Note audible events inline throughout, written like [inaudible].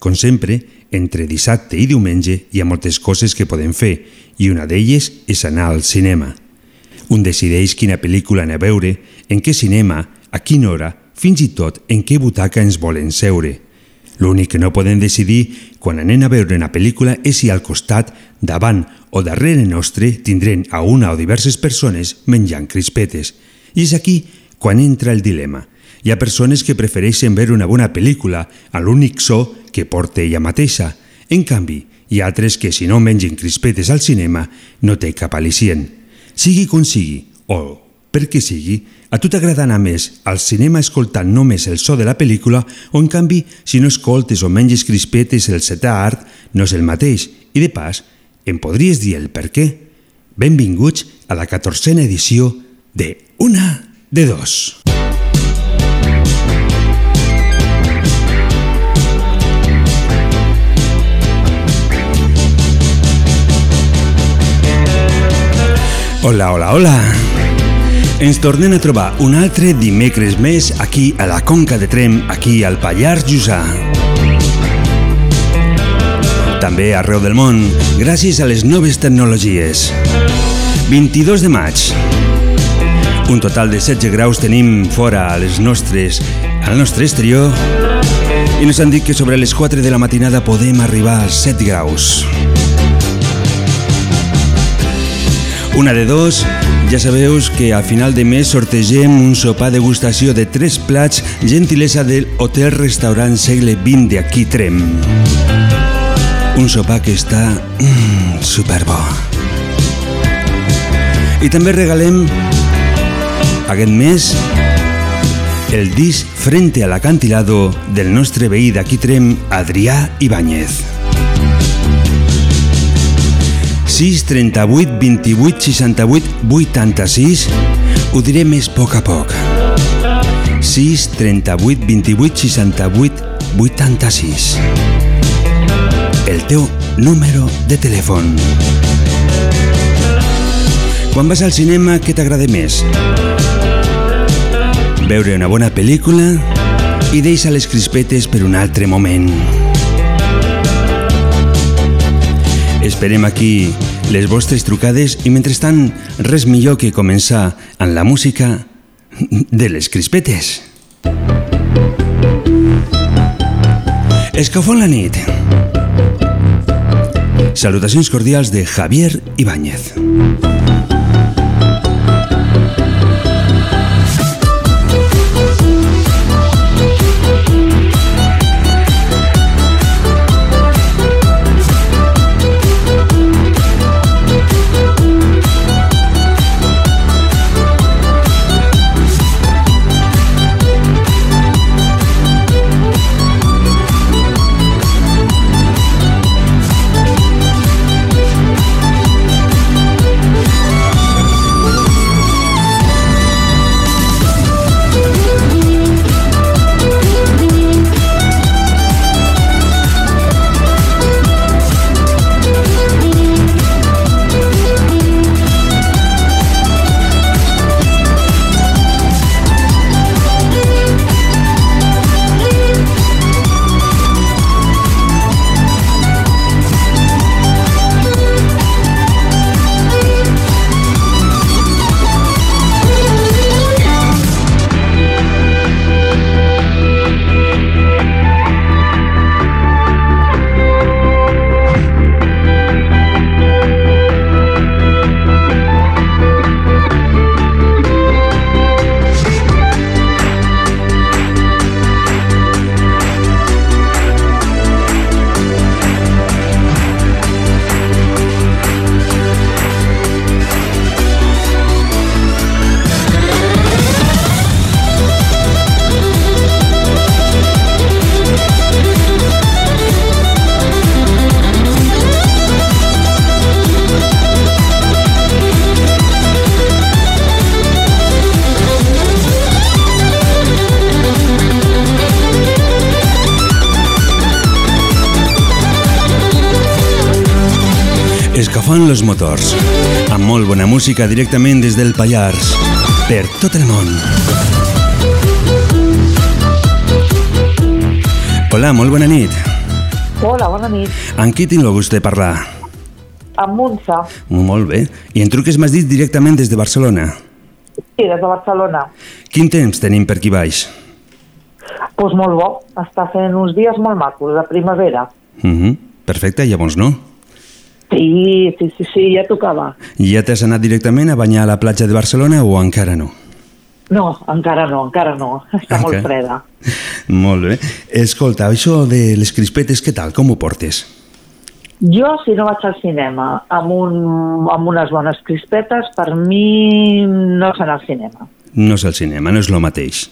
Com sempre, entre dissabte i diumenge hi ha moltes coses que podem fer i una d'elles és anar al cinema. Un decideix quina pel·lícula anar a veure, en què cinema, a quina hora, fins i tot en què butaca ens volen seure. L'únic que no podem decidir quan anem a veure una pel·lícula és si al costat, davant o darrere nostre tindrem a una o diverses persones menjant crispetes. I és aquí quan entra el dilema. Hi ha persones que prefereixen veure una bona pel·lícula a l'únic so que porta ella mateixa. En canvi, hi ha altres que si no mengen crispetes al cinema no té cap al·licient. Sigui com sigui, o perquè sigui, a tu t'agrada anar més al cinema escoltant només el so de la pel·lícula o en canvi, si no escoltes o menges crispetes el setà art, no és el mateix. I de pas, em podries dir el per què? Benvinguts a la 14a edició de Una de Dos. Hola, hola, hola. Ens tornem a trobar un altre dimecres més aquí a la Conca de Trem, aquí al Pallars Jussà. També arreu del món, gràcies a les noves tecnologies. 22 de maig. Un total de 16 graus tenim fora a les nostres, al nostre exterior i ens han dit que sobre les 4 de la matinada podem arribar als 7 graus. Una de dos, ja sabeu que a final de mes sortegem un sopar degustació de tres plats gentilesa del Hotel Restaurant Segle XX de Trem. Un sopar que està mm, superbo. I també regalem aquest mes el disc Frente a l'acantilado del nostre veí d'aquí Trem, Adrià Ibáñez. 6 38 28 68 86 ho diré més a poc a poc. 6 38 28 68 86 el teu número de telèfon. Quan vas al cinema què t'agrada més? veure una bona pel·lícula i deixa les crispetes per un altre moment Esperem aquí les vostres trucades i mentrestant res millor que començar amb la música de les crispetes. Escafó la nit. Salutacions cordials de Javier Ibáñez. Música directament des del Pallars. Per tot el món. Hola, molt bona nit. Hola, bona nit. Amb qui tinc el gust de parlar? Amb Montse. Molt bé. I en truques m'has dit directament des de Barcelona. Sí, des de Barcelona. Quin temps tenim per aquí baix? Doncs pues molt bo. Està fent uns dies molt macos, de primavera. Uh -huh. Perfecte, llavors no? Sí, sí, sí, sí, ja tocava. Ja t'has anat directament a banyar a la platja de Barcelona o encara no? No, encara no, encara no. Està Encara. molt freda. [laughs] Molt bé. Escolta, això de les crispetes, què tal? Com ho portes? Jo, si no vaig al cinema amb, un, amb unes bones crispetes, per mi no és anar al cinema. No és el cinema, no és el mateix.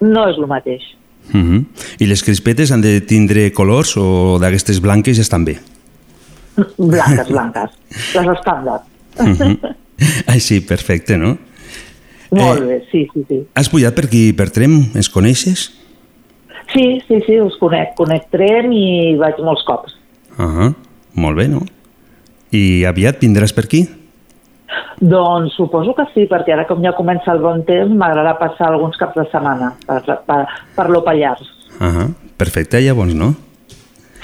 No és el mateix. Uh -huh. I les crispetes han de tindre colors o d'aquestes blanques ja estan bé? Blanques, blanques. Les estàndard. Uh -huh. Així, perfecte, no? Molt Eh. bé, sí, sí, sí. Has pujat per aquí, per Trem? Es coneixes? Sí, sí, sí, us conec. Conec tren i vaig molts cops. Uh -huh. Molt bé, no? I aviat vindràs per aquí? Doncs suposo que sí, perquè ara com ja comença el bon temps m'agrada passar alguns caps de setmana per, per, per lo Pallars. Uh -huh. Perfecte, llavors, no?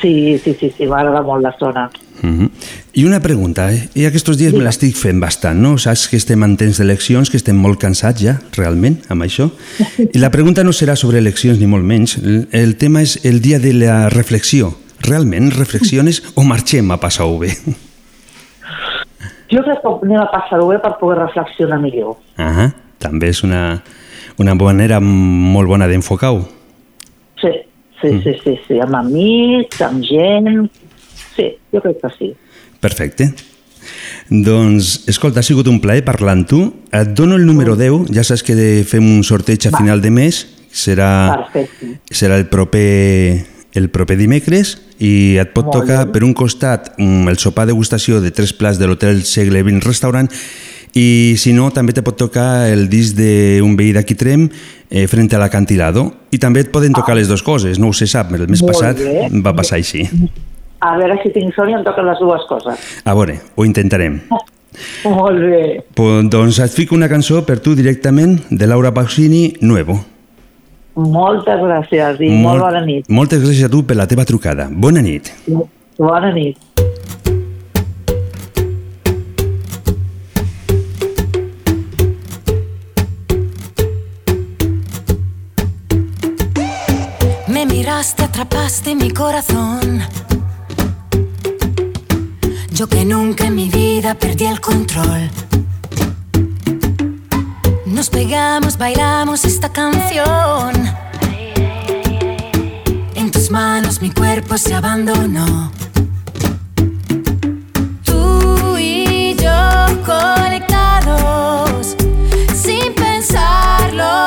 Sí, sí, sí, sí m'agrada molt la zona. Uh -huh. I una pregunta, eh? I aquests dies me l'estic fent bastant, no? Saps que estem en temps d'eleccions, que estem molt cansats ja, realment, amb això. [laughs] I la pregunta no serà sobre eleccions, ni molt menys. El, el tema és el dia de la reflexió. Realment reflexiones o marxem a passar-ho bé? Jo crec que anem a passar-ho bé per poder reflexionar millor. Ah, també és una, una manera molt bona d'enfocar-ho. Sí, sí, Mm. sí, sí, sí, amb amics, amb gent... Sí, jo crec que sí. Perfecte. Doncs, escolta, ha sigut un plaer parlar amb tu. Et dono el número 10, ja saps que fem un sorteig a Va. final de mes. Serà, Perfecte. serà el proper, el proper dimecres i et pot Molt tocar bé. per un costat mm, el sopar degustació de tres plats de l'hotel Segle XX Restaurant i si no també te pot tocar el disc d'un veí d'aquí Trem eh, frente a l'acantilado i també et poden tocar les dues coses, no ho se sap, el mes Molt passat bé. va passar així. A veure si tinc sort i em toquen les dues coses. A veure, ho intentarem. [laughs] Molt bé. Pues, doncs et fico una cançó per tu directament de Laura Pausini, Nuevo. Moltes gràcies i molt, bona nit. Moltes gràcies a tu per la teva trucada. Bona nit. Bona nit. Miraste, atrapaste mi corazón. Yo que nunca en mi vida perdí el control. Nos pegamos, bailamos esta canción. En tus manos mi cuerpo se abandonó. Tú y yo conectados, sin pensarlo,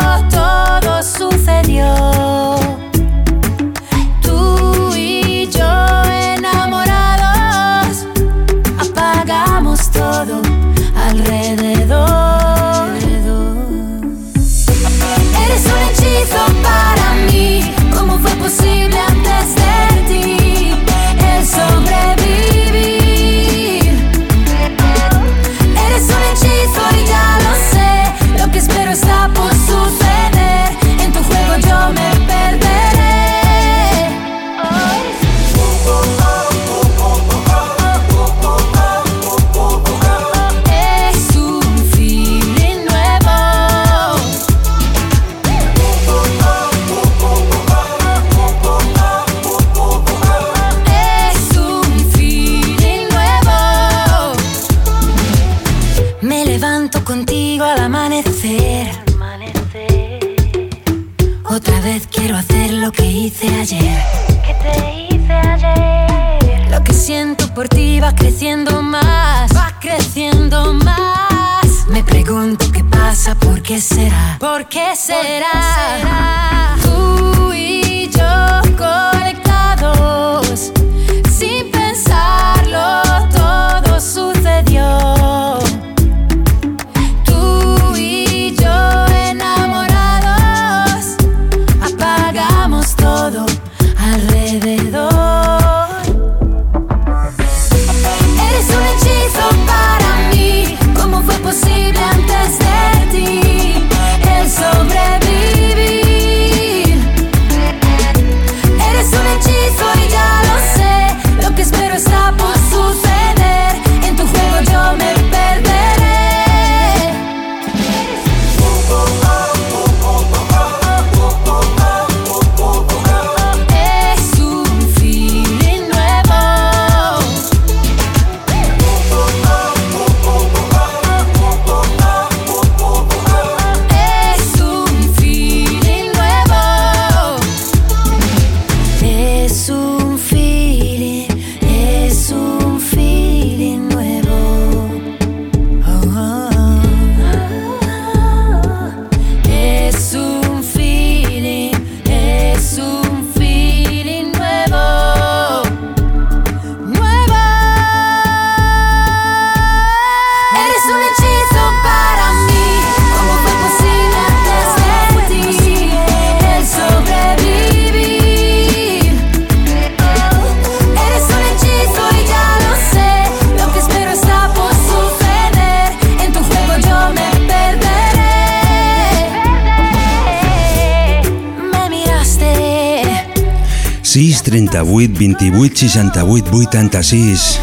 38 28 68 86.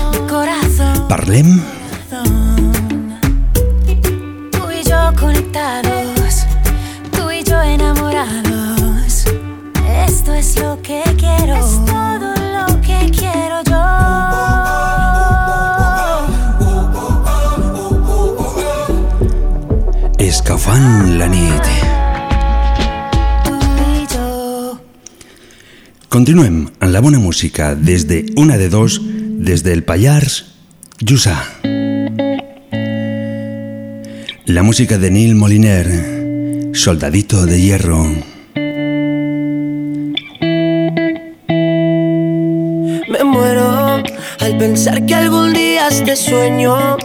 Parlem? Tú y yo conectados, tú y yo enamorados. Esto es lo que quiero, es todo lo que quiero yo. Escafant la nit. Continuem amb la bona música des de una de dos, des del Pallars, Jussà. La música de Neil Moliner, Soldadito de Hierro. Me muero al pensar que algún día este sueño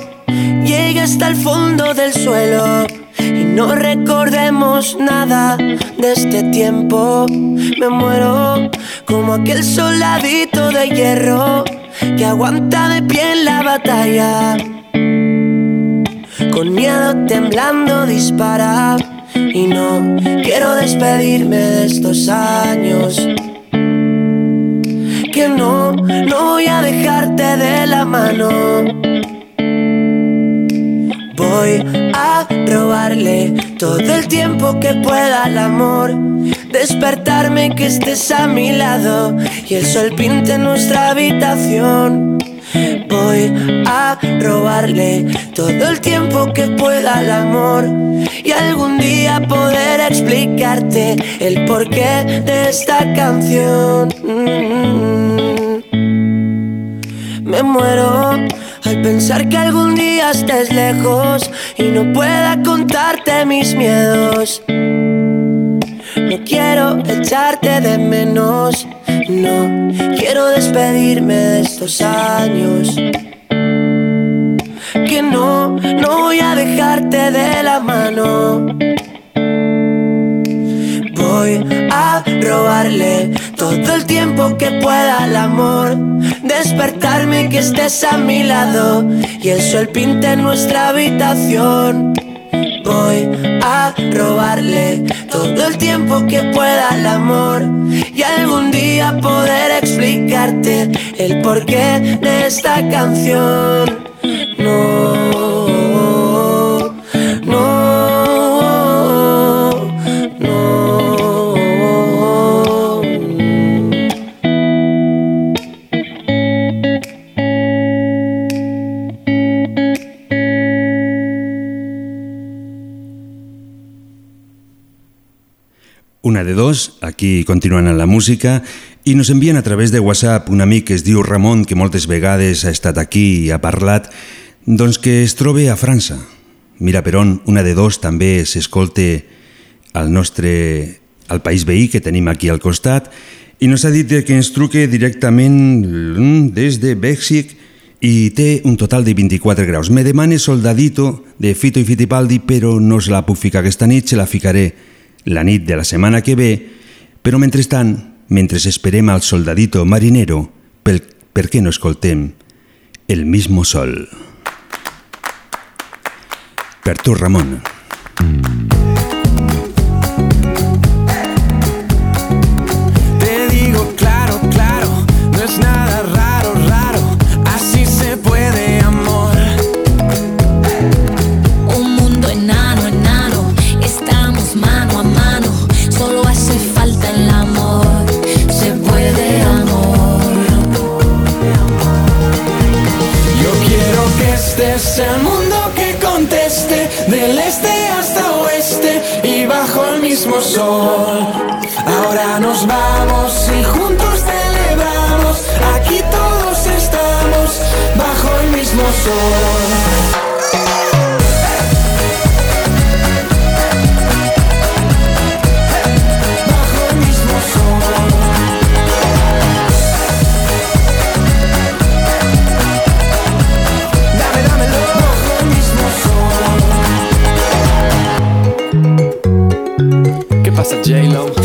llegue hasta el fondo del suelo y no recordemos nada de este tiempo. Me muero como aquel soldadito de hierro que aguanta de pie en la batalla. Con miedo temblando dispara y no quiero despedirme de estos años que no, no voy a dejarte de la mano. Voy a robarle todo el tiempo que pueda al amor. Despertarme que estés a mi lado y el sol pinte nuestra habitación. Voy a robarle todo el tiempo que pueda al amor y algún día poder explicarte el porqué de esta canción. Mm. Me muero al pensar que algún día estés lejos y no pueda contarte mis miedos. No quiero echarte de menos, no quiero despedirme de estos años. Que no, no voy a dejarte de la mano. Voy a robarle todo el tiempo que pueda al amor. Despertarme que estés a mi lado y el sol pinte nuestra habitación. Voy a robarle todo el tiempo que pueda al amor y algún día poder explicarte el porqué de esta canción. No, Una de dos, aquí continuen amb la música, i nos envien a través de WhatsApp un amic que es diu Ramon, que moltes vegades ha estat aquí i ha parlat, doncs que es trobe a França. Mira per on, una de dos també s'escolte al nostre al país veí que tenim aquí al costat i nos ha dit que ens truque directament mm, des de Bèxic i té un total de 24 graus. Me demane soldadito de Fito i Fitipaldi, però no se la puc ficar aquesta nit, se la ficaré la nit de la setmana que ve, però mentrestant, mentre esperem al soldadito marinero, pel, per què no escoltem El mismo sol? Per tu, Ramon. Te Ahora nos vamos y juntos celebramos, aquí todos estamos bajo el mismo sol. J-Lo?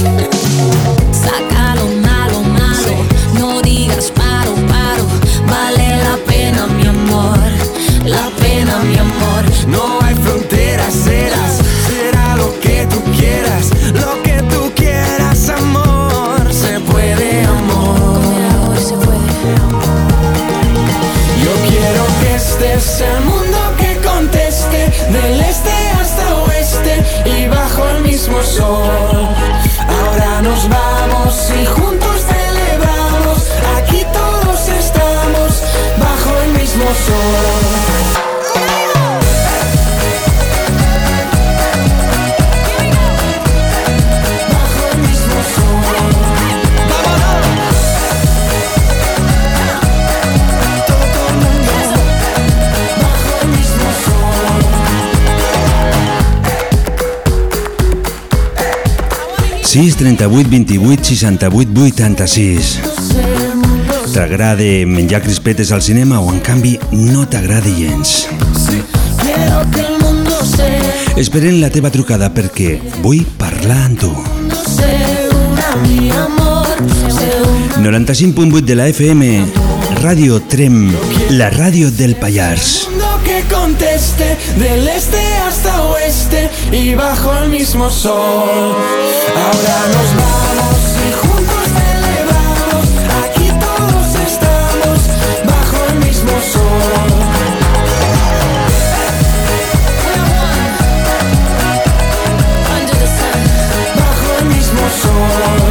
96 38 28 68 86. T'agrada menjar crispetes al cinema o en canvi no t'agrada gens? Esperem la teva trucada perquè vull parlar amb tu. 95.8 de la FM, Ràdio Trem, la ràdio del Pallars. que conteste del este hasta oeste y bajo el mismo sol. Ahora nos vamos y juntos celebramos. Aquí todos estamos bajo el mismo sol. Bajo el mismo sol.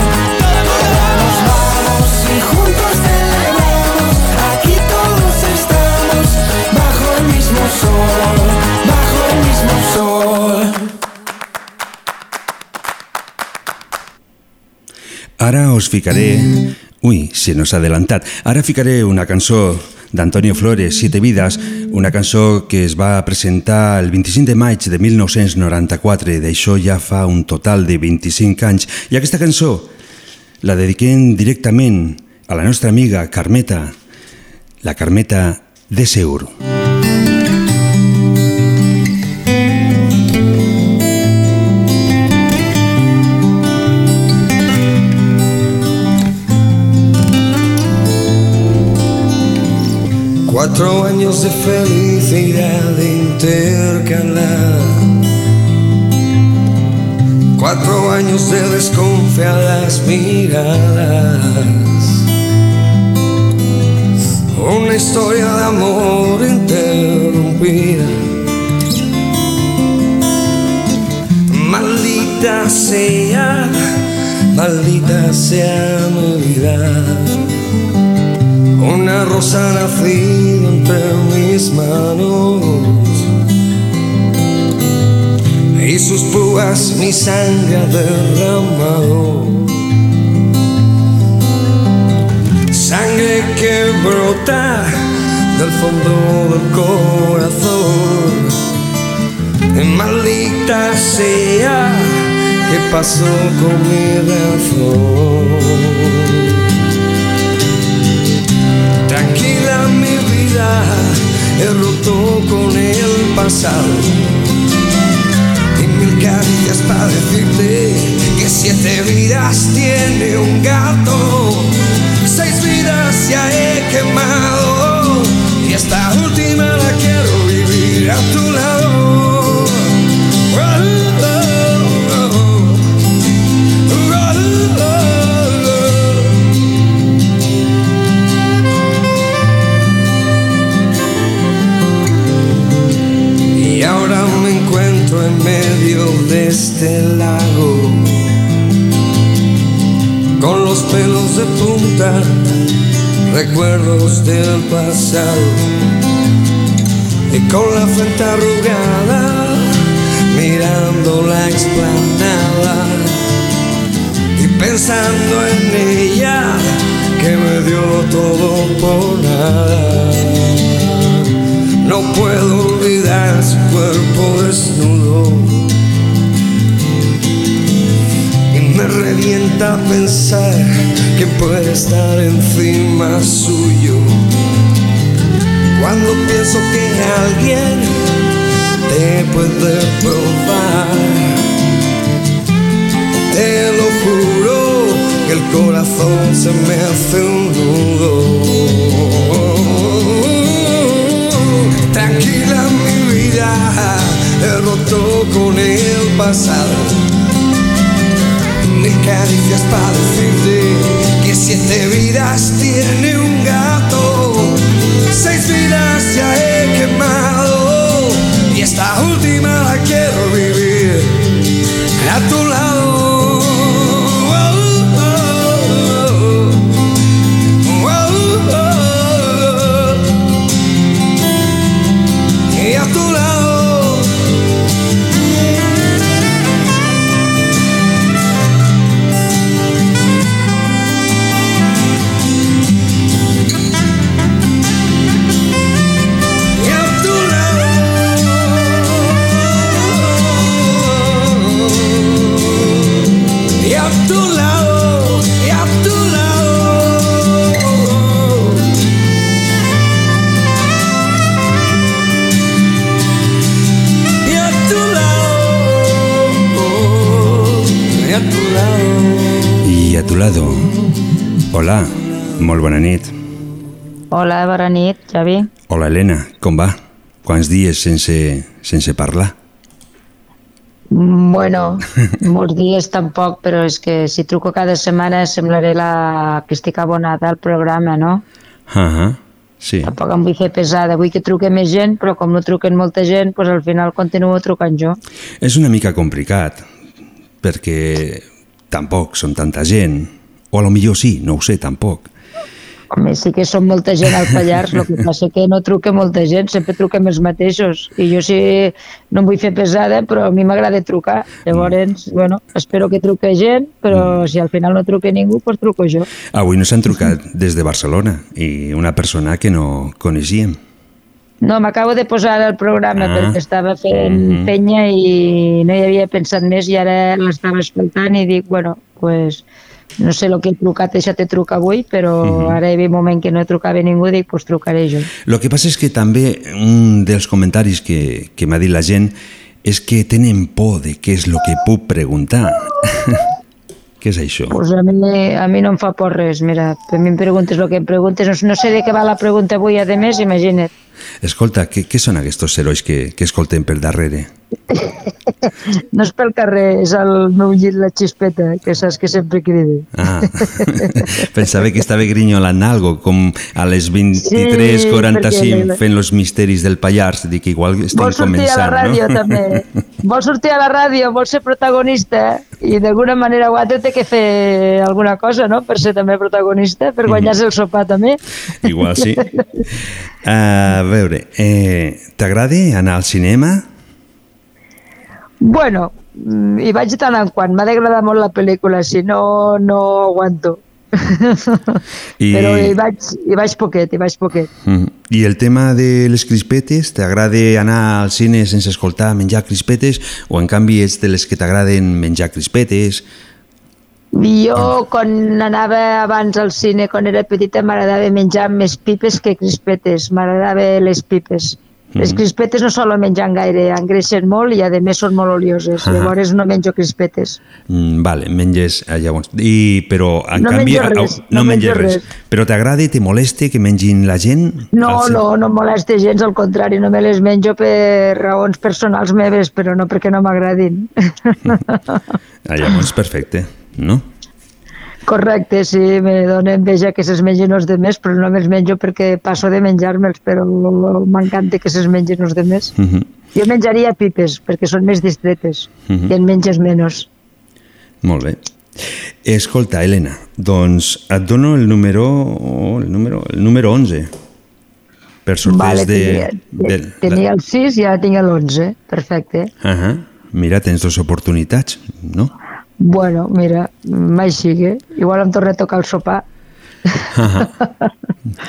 Us ficaré... Ui, se nos ha adelantat. Ara ficaré una cançó d'Antonio Flores, Siete Vidas, una cançó que es va presentar el 25 de maig de 1994, d'això ja fa un total de 25 anys. I aquesta cançó la dediquem directament a la nostra amiga Carmeta, la Carmeta de Seur. Cuatro años de felicidad intercalar. Cuatro años de desconfiadas miradas. Una historia de amor interrumpida. Maldita sea, maldita sea mi vida. Una rosa nacida entre mis manos y sus púas mi sangre derramado. Sangre que brota del fondo del corazón. Maldita sea, ¿qué pasó con mi razón? He roto con el pasado. Y mil caricias para decirte que siete vidas tiene un gato. Seis vidas ya he quemado. Y esta última la quiero vivir a tu lado. Oh, oh, oh. En medio de este lago. Con los pelos de punta, recuerdos del pasado. Y con la frente arrugada, mirando la explanada. Y pensando en ella, que me dio todo por nada no puedo olvidar su cuerpo desnudo. Y me revienta pensar que puede estar encima suyo. Cuando pienso que alguien te puede probar, te lo juro que el corazón se me hace un nudo. He roto con el pasado. Mil caricias para decirte que siete vidas tiene un gato. Seis vidas ya he quemado y esta última la quiero vivir a tu lado. Molt bona nit. Hola, bona nit, Javi. Hola, Helena, com va? Quants dies sense, sense parlar? Bueno, [laughs] molts dies tampoc, però és que si truco cada setmana semblaré la que estic abonada al programa, no? Ah, ah, sí. Tampoc em vull fer pesada, vull que truque més gent, però com no truquen molta gent, doncs al final continuo trucant jo. És una mica complicat, perquè tampoc són tanta gent. O a lo millor sí, no ho sé, tampoc. Home, sí que som molta gent al Pallars, el que [laughs] passa que no truca molta gent, sempre truquem els mateixos. I jo sí, no em vull fer pesada, però a mi m'agrada trucar. Llavors, bueno, espero que truque gent, però si al final no truque ningú, doncs truco jo. Avui nos han trucat des de Barcelona i una persona que no coneixíem. No, m'acabo de posar al programa Ah. perquè estava fent Mhm. penya i no hi havia pensat més i ara l'estava escoltant i dic, bueno, pues, no sé el que he trucat, he deixat de trucar avui, però Mhm. ara hi havia un moment que no trucava ningú, dic, pues trucaré jo. Lo que passa és que també un dels comentaris que, que m'ha dit la gent és que tenen por de què és el que puc preguntar. [laughs] què és això? Pues a mi, a mi no em fa por res, mira, a mi em preguntes el que em preguntes, no, sé de què va la pregunta avui, a més, imagina't. Escolta, què, què són aquests herois que, que escoltem per darrere? No és pel carrer, és el meu llit la xispeta, que saps que sempre crida. Ah, [laughs] pensava que estava grinyolant algo, com a les 23.45 perquè- fent los misteris del Pallars. Dic, igual estem Vol sortir a la començant, ràdio, no? també. [laughs] Vol sortir a la ràdio, vol ser protagonista i d'alguna manera o altra té que fer alguna cosa, no?, per ser també protagonista, per guanyar-se el sopar també. Igual sí. [laughs] A veure, eh, t'agrada anar al cinema? Bueno, mm, hi vaig de tant en quant. M'ha d'agradar molt la pel·lícula, si no, no aguanto. I- Però hi vaig, hi vaig poquet, hi vaig poquet. Mm. I el tema de les crispetes, t'agrada anar al cine sense escoltar menjar crispetes o en canvi ets de les que t'agraden menjar crispetes? Jo, quan anava abans al cine, quan era petita, m'agradava menjar més pipes que crispetes. M'agradava les pipes. Les Mhm. crispetes no solen menjar gaire, engreixen molt i a més són molt olioses. Ah. Llavors no menjo crispetes. Mm, vale, menges eh, llavors. I, però en No canvi... menjo res, no menjo menges res. res. Però t'agrada i te molesta que mengin la gent? No, cine? no, no em molesta gens, al contrari, no me les menjo per raons personals meves, però no perquè no m'agradin. Ah, llavors, perfecte, no? Correcte, sí, me dona enveja que se'ls mengin els demés, però no me'ls menjo perquè passo de menjar-me'ls, però m'encanta que se'ls mengin els demés. Uh -huh. Jo menjaria pipes, perquè són més distretes Mhm. i en menges menys. Molt bé. Escolta, Helena, doncs et dono el número, el número, el número 11 per sorteig Vale, de... tenia, de, tenia el 6 i ara tinc l'11, perfecte. Uh -huh. Mira, tens dues oportunitats, no? Bueno, mira, mai sigui. Igual em torna a tocar el sopar.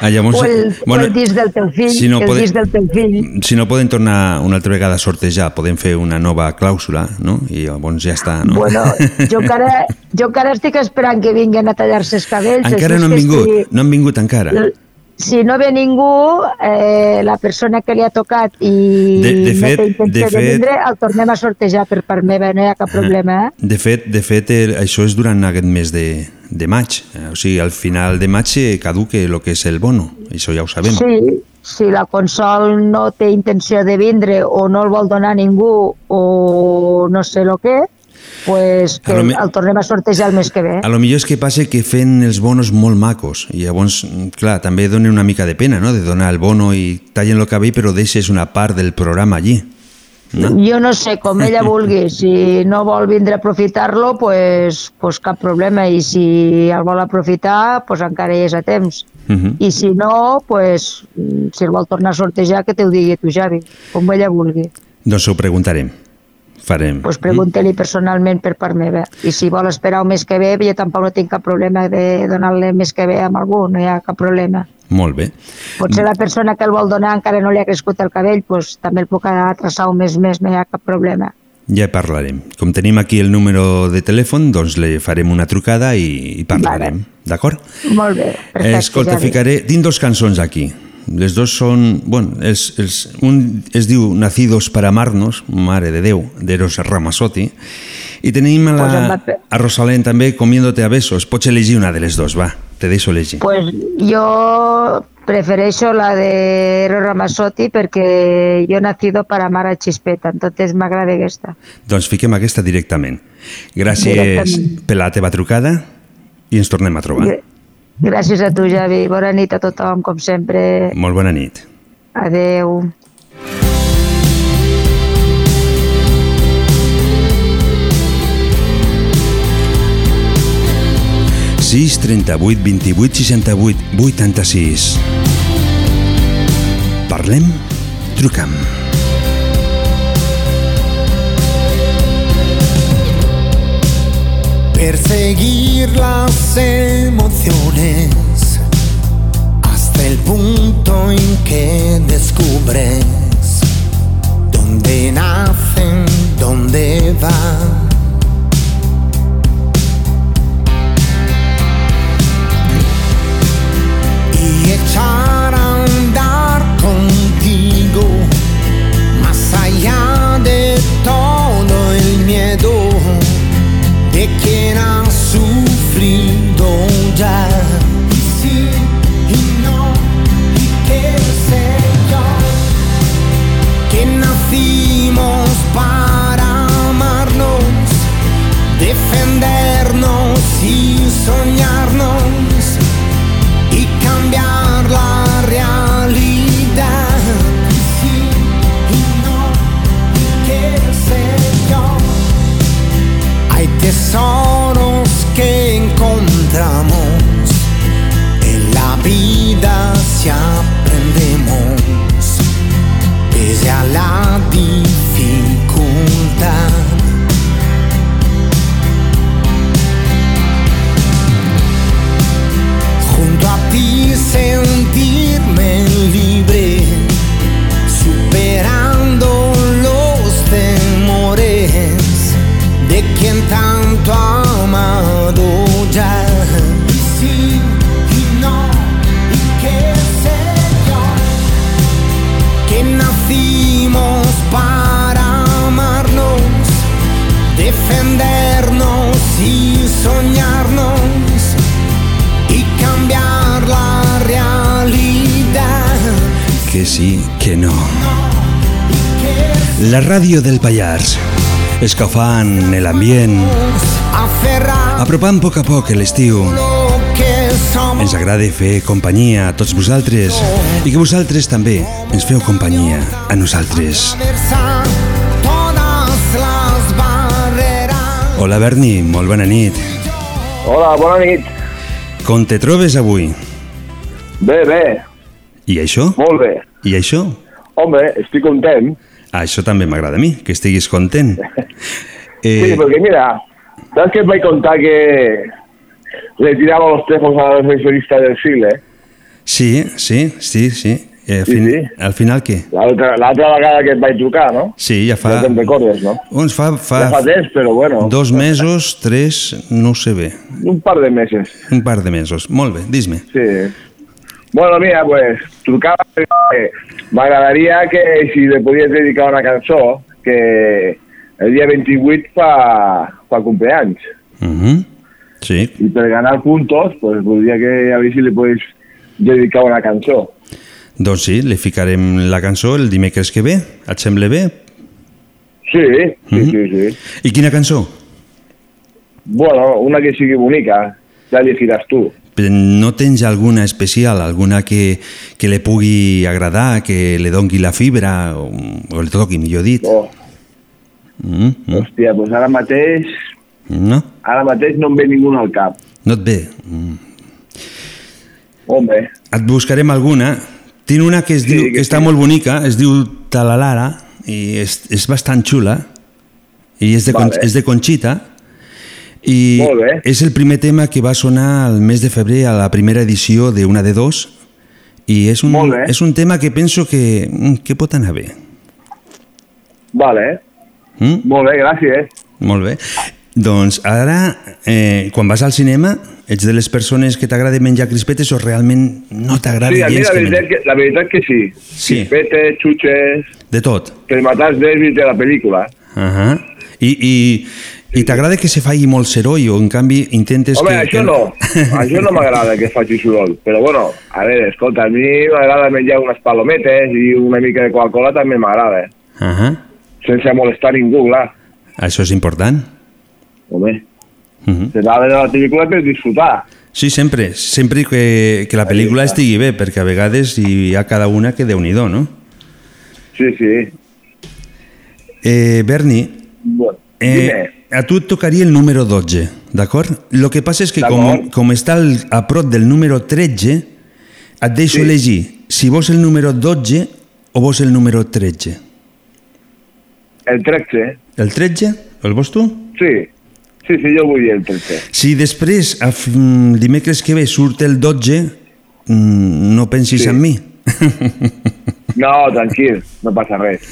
Ah, llavors, O el, bueno, o el disc del teu fill, si no el poden- del teu fill. si no poden tornar una altra vegada a sortejar, podem fer una nova clàusula, no? I llavors ja està, no? Bueno, [laughs] jo encara, jo encara estic esperant que vinguin a tallar-se els cabells. encara no han vingut, si- no han vingut encara. Si no ve ningú, eh, la persona que li ha tocat i De- de no fet- té intenció de de, fet- vindre, el tornem a sortejar per part meva, no hi ha cap problema. Eh? De fet, de fet eh, això és durant aquest mes de, de maig. Eh, O sigui, al final de maig caduque el que és el bono. Això ja ho sabem. Sí, si la Consol no té intenció de vindre o no el vol donar ningú o no sé el què, pues que lo me- el tornem a sortejar el mes que ve. A lo millor és que passa que fent els bonos molt macos i llavors, clar, també donen una mica de pena, no?, de donar el bono i tallen el cabell però deixes una part del programa allí. No? Jo no sé, com ella [laughs] vulgui. Si no vol vindre a aprofitar-lo, pues, pues cap problema. I si el vol aprofitar, pues encara hi és a temps. Uh -huh. I si no, pues, si el vol tornar a sortejar, que te ho digui tu, Javi, com ella vulgui. Doncs ho preguntarem. Farem. Pues pregunta-li personalment per part meva. I si vol esperar el mes que ve, jo tampoc no tinc cap problema de donar-li mes que ve a algú, no hi ha cap problema. Molt bé. Potser la persona que el vol donar encara no li ha crescut el cabell, pues, també el puc atrasar un mes més, no hi ha cap problema. Ja parlarem. Com tenim aquí el número de telèfon, doncs li farem una trucada i, i parlarem. D'acord? Molt bé, perfecte. Escolta, Javi. ficaré... Tinc dos cançons aquí. Les dos són... Bueno, els, els, un es diu Nacidos para amarnos, Mare de Déu, d'Eros Ramazzotti, i tenim a, la, a Rosalén també Comiéndote a besos. Pots elegir una de les dos, va. Te deixo elegir. Pues jo prefereixo la de Eros Ramazzotti perquè jo he nacido per amar a Chispeta, entonces m'agrada aquesta. Doncs fiquem aquesta directament. Gràcies Directament. per la teva trucada i ens tornem a trobar. Gr- Gràcies a tu, Javi. Bona nit a tothom, com sempre. Molt bona nit. Adeu. 6 38 28 68 86. Parlem, trucam. Perseguir las emociones hasta el punto en que descubres dónde nacen, dónde van. Y echar a andar contigo más allá de todo el miedo sufrido ya. Y sí, y no, y qué sé yo, que nacimos para amarnos, defendernos y soñarnos y cambiar la realidad. Y sí, y no, y qué sé yo. Hay tesoros nacimos para amarnos, defendernos y soñarnos y cambiar la realidad. Que sí, que no. La ràdio del Pallars, escalfant l'ambient, apropant a poc a poc l'estiu. Ens agrada fer companyia a tots vosaltres i que vosaltres també ens feu companyia a nosaltres. Hola Berni, molt bona nit. Hola, bona nit. Com te trobes avui? Bé, bé, I això? molt bé. I això? Home, estic content. Això també m'agrada a mi, que estiguis content. [laughs] Sí, Eh, perquè mira, saps que et vaig contar que retirava los tejos a la reflexionista del siglo? sí, sí, sí, sí. Eh, al, Sí, fin, sí. al final què? L'altra vegada que et vaig trucar, no? Sí, ja fa... Ja te'n recordes, no? Uns fa, fa, Ja fa temps, però bueno. dos mesos, tres, no ho sé bé. Un par de meses. Un par de mesos. Molt bé, dis-me. Sí. Bueno, mira, pues, trucava perquè m'agradaria que si le podies dedicar una cançó que el dia 28 fa, fa cumpleaños. Uh -huh. Sí, Y per ganar puntos, pues voldria que a ver si le puedes dedicar una cançó. doncs sí, li ficarem la cançó el dimecres que ve. Et sembla bé? Sí, sí, Mhm. sí, sí. I quina cançó? Bueno, una que sigui bonica, ja elegiràs tu. Però No tens alguna especial, alguna que, que li pugui agradar, que li dongui la fibra, o, o li toqui, millor dit? Oh, Mm, mm, hòstia, doncs ara mateix, no? ara mateix no em ve ningú al cap. No et ve? Mm. Home, Et buscarem alguna. Tinc una que, es Sí, diu, que que està sí. molt bonica, es diu Talalara, i és, és bastant xula, i és de, Vale. és de Conxita, i és el primer tema que va sonar el mes de febrer a la primera edició de Una de Dos, i és un, és un tema que penso que, mm, que pot anar bé. vale, Mm? molt bé, gràcies. Molt bé. Doncs ara, eh, quan vas al cinema, ets de les persones que t'agrada menjar crispetes o realment no t'agrada Sí, gens la que veritat, que, la veritat que sí. Sí. Crispetes, xuches, De tot. per matar els nervis de la pel·lícula. Uh -huh. I, i I t'agrada que se faci molt soroll o en canvi intentes Home, que... això que... no. [laughs] Això no m'agrada que faci soroll. Però bueno, a veure, escolta, a mi m'agrada menjar unes palometes i una mica de Coca-Cola també m'agrada. eh? Ahà. Sense molestar ningú, clar. Això és important. Home, Mhm. se va a veure la pel·lícula per disfrutar. Sí, sempre, sempre que, que la pel·lícula estigui bé, perquè a vegades hi ha cada una que déu nhi no? Sí, sí. Eh, Berni, Bueno, eh, a tu et tocaria el número 12, d'acord? Lo que passa és que com, com està al, a prop del número 13, et deixo Sí. elegir si vols el número 12 o vols el número 13. El 13, El 13? El vols tu? sí. Sí, sí, jo vull el 13. Si després, a mm, dimecres que ve, surt el 12, mm, no pensis Sí. en mi. No, tranquil, no passa res. [laughs]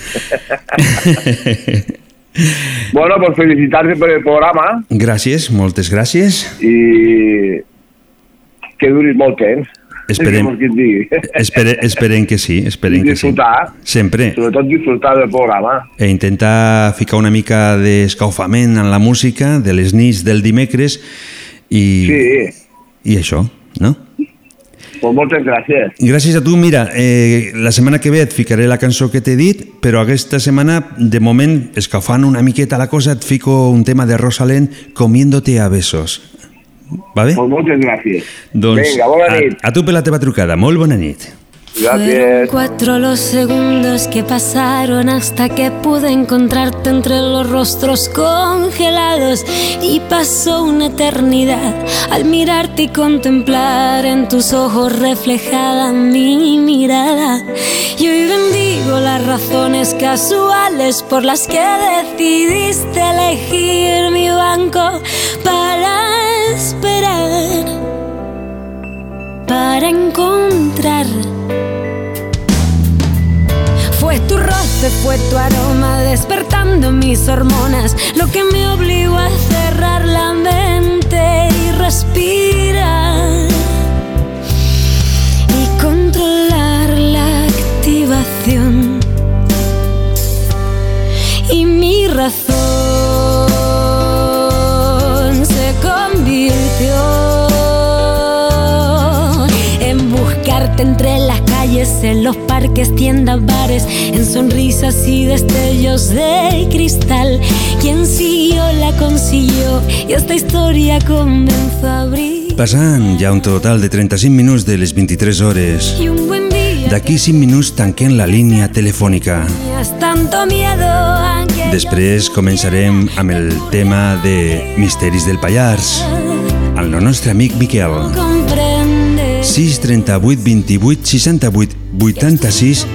bueno, pues felicitarte per el programa gràcies, moltes gràcies. i que duris molt temps. Esperem. Que? [laughs] Espere, esperem que sí, esperem que sí. Sempre. sobretot disfrutar del programa. E intentar ficar una mica d'escaufament en la música de les nits del dimecres i, Sí, i això, no? pues moltes gràcies. Gràcies a tu, mira, eh, la setmana que ve et ficaré la cançó que t'he dit, però aquesta setmana, de moment, escalfant una miqueta la cosa, et fico un tema de Rosalén, Comiéndote a besos. Va bé? Pues moltes gràcies. Doncs Vinga, bona nit. a, a tu per la teva trucada. Molt bona nit. Gràcies. cuatro los segundos que pasaron hasta que pude encontrarte entre los rostros congelados y pasó una eternidad al mirarte y contemplar en tus ojos reflejada mi mirada. Y hoy bendigo las razones casuales por las que decidiste elegir mi banco para esperar, para encontrar. Fue tu roce, fue tu aroma despertando mis hormonas, lo que me obligó a cerrar la mente y respirar y controlar la activación. Y mi razón se convirtió en buscarte entre calles, en los parques, tiendas, bares, en sonrisas y destellos de cristal. Quien siguió la consiguió y esta historia comenzó a abrir. Passant ja un total de 35 minuts de les 23 hores. Y un buen día D'aquí 5 minuts tanquem la línia telefònica. tanto miedo Després començarem amb el tema de Misteris del Pallars, amb el nostre amic Miquel. comprende 6 38 28 68 86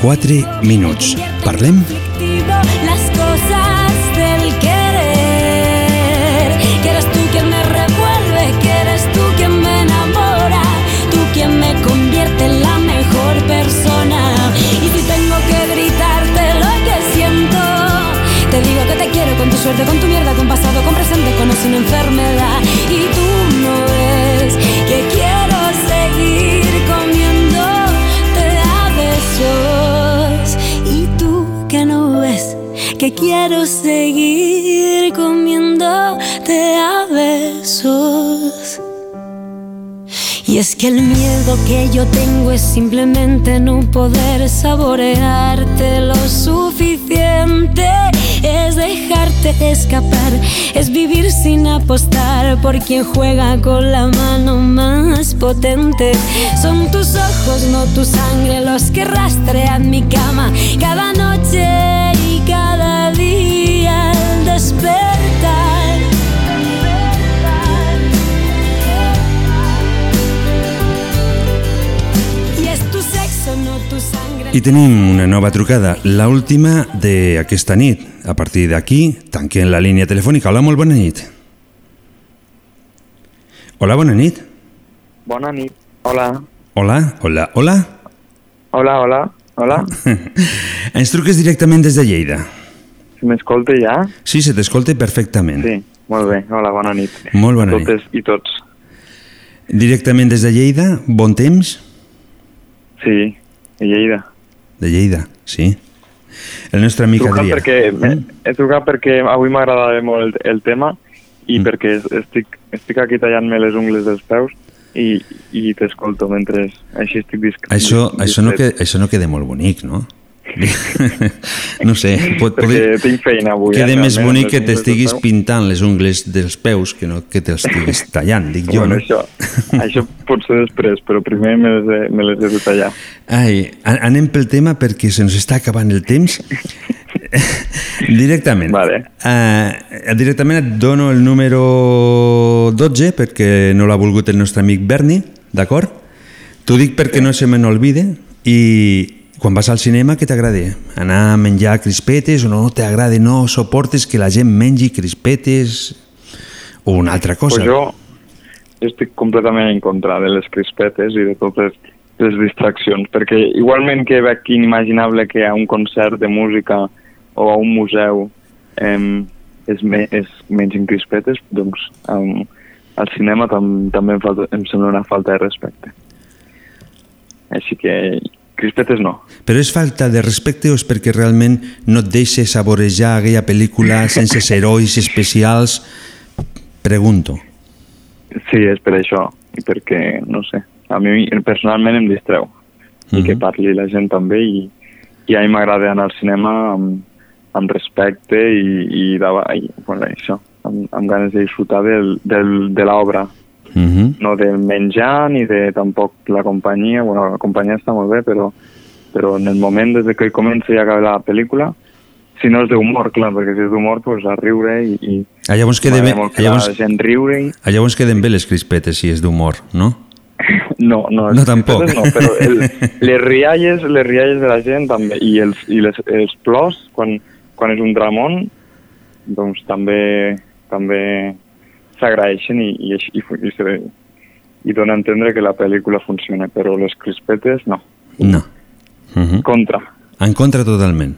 4 minuts. Parlem? las cosas del querer. Que eres tú quien me revuelve, que eres tú quien me enamora, tú quien me convierte en la mejor persona. Y si tengo que gritarte lo que siento, te digo que te quiero con tu suerte, con tu mierda, quiero seguir comiéndote a besos. Y es que el miedo que yo tengo es simplemente no poder saborearte lo suficiente. Es dejarte escapar, es vivir sin apostar por quien juega con la mano más potente. Son tus ojos, no tu sangre, los que rastrean mi cama cada noche I tenim una nova trucada, la última d'aquesta nit. A partir d'aquí, tanquem la línia telefònica. Hola, molt bona nit. Hola, bona nit. Bona nit. Hola. Hola, hola, hola. Hola, hola. Hola. [laughs] Ens truques directament des de Lleida. Si m'escolta ja? Sí, se t'escolta perfectament. Sí. Molt bé. Hola, bona nit. Molt bona a nit. totes i tots. Directament des de Lleida, bon temps? Sí, a Lleida. De Lleida, sí. El nostre amic trucat Adrià. perquè, Mm? he trucat perquè avui m'agradava molt el, el tema i Mm. perquè es- estic, estic aquí tallant-me les ungles dels peus i, i t'escolto mentre així estic disc, Això, això, no que, això no queda molt bonic, no? [laughs] no sé, pot, Perquè tinc feina avui. Queda eh, més bonic que t'estiguis pintant les ungles dels peus que no que te'ls estiguis [laughs] tallant, dic jo, bueno, no? això, això pot ser després, però primer me les he, me les he de tallar. Ai, anem pel tema perquè se nos està acabant el temps. [laughs] directament. Vale. Uh, directament et dono el número 12 perquè no l'ha volgut el nostre amic Berni, d'acord? T'ho dic perquè no se me n'olvide i quan vas al cinema, què t'agrada? Anar a menjar crispetes o no t'agrada, no soportes que la gent mengi crispetes o una altra cosa? Pues jo estic completament en contra de les crispetes i de totes les distraccions, perquè igualment que veig inimaginable que a un concert de música o a un museu eh, es, me, es mengin crispetes, doncs um, al cinema tam, també em, falta, em sembla una falta de respecte. Així que crispetes no. Però és falta de respecte o és perquè realment no et deixa saborejar aquella pel·lícula [laughs] sense herois especials? Pregunto. Sí, és per això, i perquè, no sé, a mi personalment em distreu. I que Mhm. parli la gent també, i, i a mi m'agrada anar al cinema amb, amb respecte i, i, i bueno, això, amb, amb ganes de disfrutar del, del, de l'obra, Uh -huh. no del menjar ni de tampoc la companyia, bueno, la companyia està molt bé, però, però en el moment des de que comença i acaba la pel·lícula, si no és d'humor, clar, perquè si és d'humor, doncs a riure i, i Ah, llavors queda bé, que llavors, la gent riure i, ah, llavors queden bé les crispetes si és d'humor, no? [laughs] No, no, No, tampoc. No, però el, [laughs] les rialles, les rialles de la gent també, i els, i les, els plors, quan, quan és un dramón, doncs també també s'agraeixen i, i, i, i, se- i dona a entendre que la pel·lícula funciona, però les crispetes no. No. Uh -huh. Contra. En contra totalment.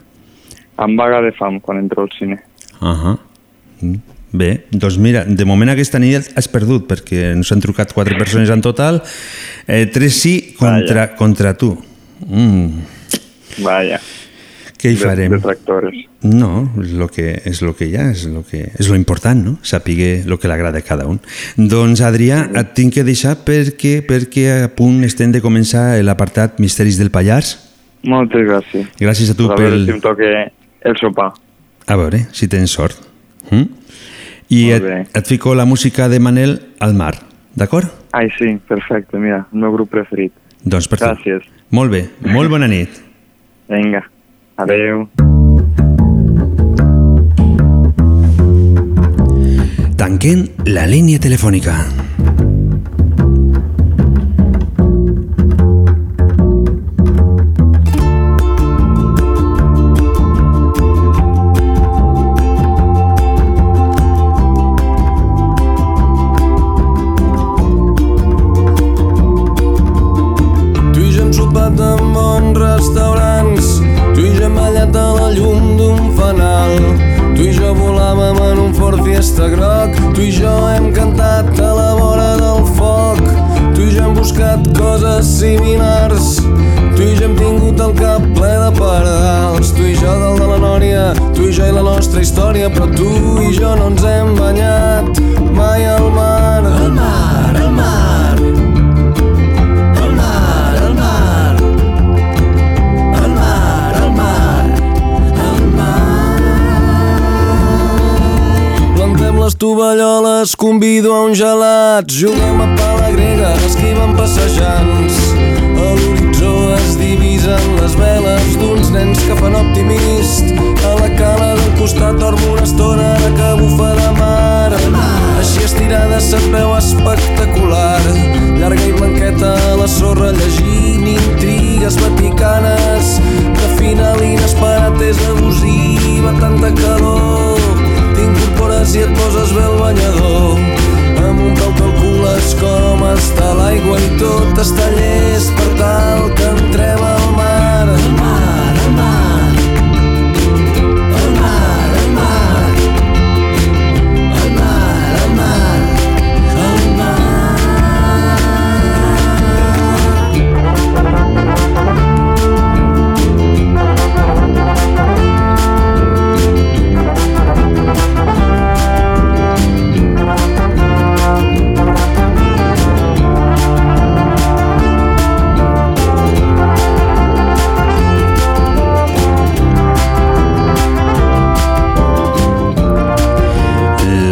Amb vaga de fam quan entro al cine. Uh -huh. Mm. Bé, doncs mira, de moment aquesta nit has perdut perquè ens han trucat quatre persones en total, eh, tres sí contra, contra tu. Mm. Vaja. Què hi farem? Detractores. No, lo que, és lo que hi ha, és lo, que, és lo important, no? Saber el que l'agrada a cada un. Doncs, Adrià, et tinc que deixar perquè, perquè a punt estem de començar l'apartat Misteris del Pallars. Moltes gràcies. Gràcies a tu a veure pel... si em toca el sopar. A veure, si tens sort. Mm? I et, et fico la música de Manel al mar, d'acord? Ai, sí, perfecte, mira, el meu grup preferit. Doncs per tu. Gràcies. Molt bé, molt bona nit. Vinga, Tanquen la línia telefònica. Volàvem en un Ford Fiesta groc, tu i jo hem cantat a la vora del foc, tu i jo hem buscat coses similars, tu i jo hem tingut el cap ple de pardals, tu i jo dalt de la nòria, tu i jo i la nostra història, però tu i jo no ens hem banyat mai. Al mar, tovalloles, convido a un gelat, juguem a pala grega, esquivem passejants. A l'horitzó es divisen les veles d'uns nens que fan optimist. A la cala del costat dormo una estona de que bufa de mar. Així estirada se't veu espectacular. Llarga i blanqueta a la sorra llegint intrigues vaticanes. De final inesperat és abusiva, tanta calor. T'incorpores i et poses bé el banyador. Amb un peu calcules com està l'aigua i tot està llest per tal que entrem. Al mar, al mar.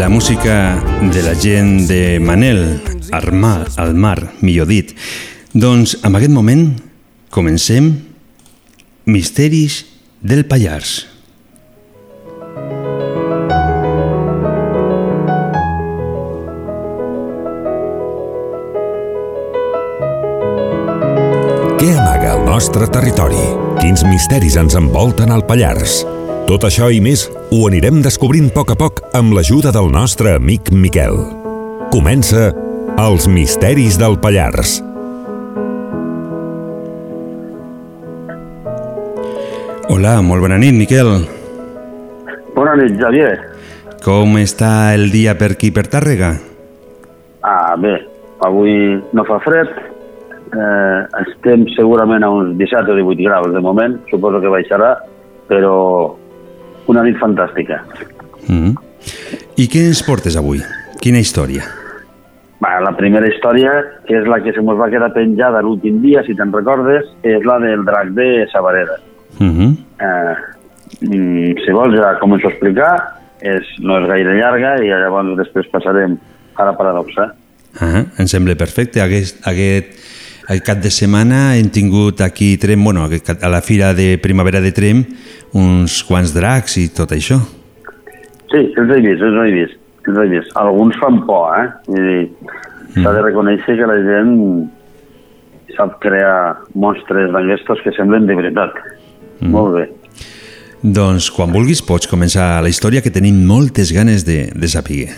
La música de la gent de Manel, al mar, al mar, millor dit. Doncs en aquest moment comencem Misteris del Pallars. Què amaga el nostre territori? Quins misteris ens envolten al Pallars? Tot això i més ho anirem descobrint a poc a poc amb l'ajuda del nostre amic Miquel. Comença Els misteris del Pallars. Hola, molt bona nit, Miquel. Bona nit, Xavier. Com està el dia per aquí, per Tàrrega? Ah, bé, avui no fa fred, eh, estem segurament a uns 17 o 18 graus de moment, suposo que baixarà, però una nit fantàstica. Mm -hmm. I què ens portes avui? Quina història? Va, la primera història, que és la que se mos va quedar penjada l'últim dia, si te'n recordes, és la del drac de Sabareda. Mm -hmm. eh, mm, si vols ja començo a explicar, és, no és gaire llarga i llavors després passarem a la paradoxa. Ah, em sembla perfecte. Aquest, aquest, aquest cap de setmana hem tingut aquí Trem, bueno, a la fira de primavera de Trem, uns quants dracs i tot això. Sí, els he vist, els he vist. Els he vist. Alguns fan por, eh? Dir, s'ha de reconèixer que la gent sap crear monstres d'aquestos que semblen de veritat. Mm. Molt bé. Doncs quan vulguis pots començar la història que tenim moltes ganes de, de saber.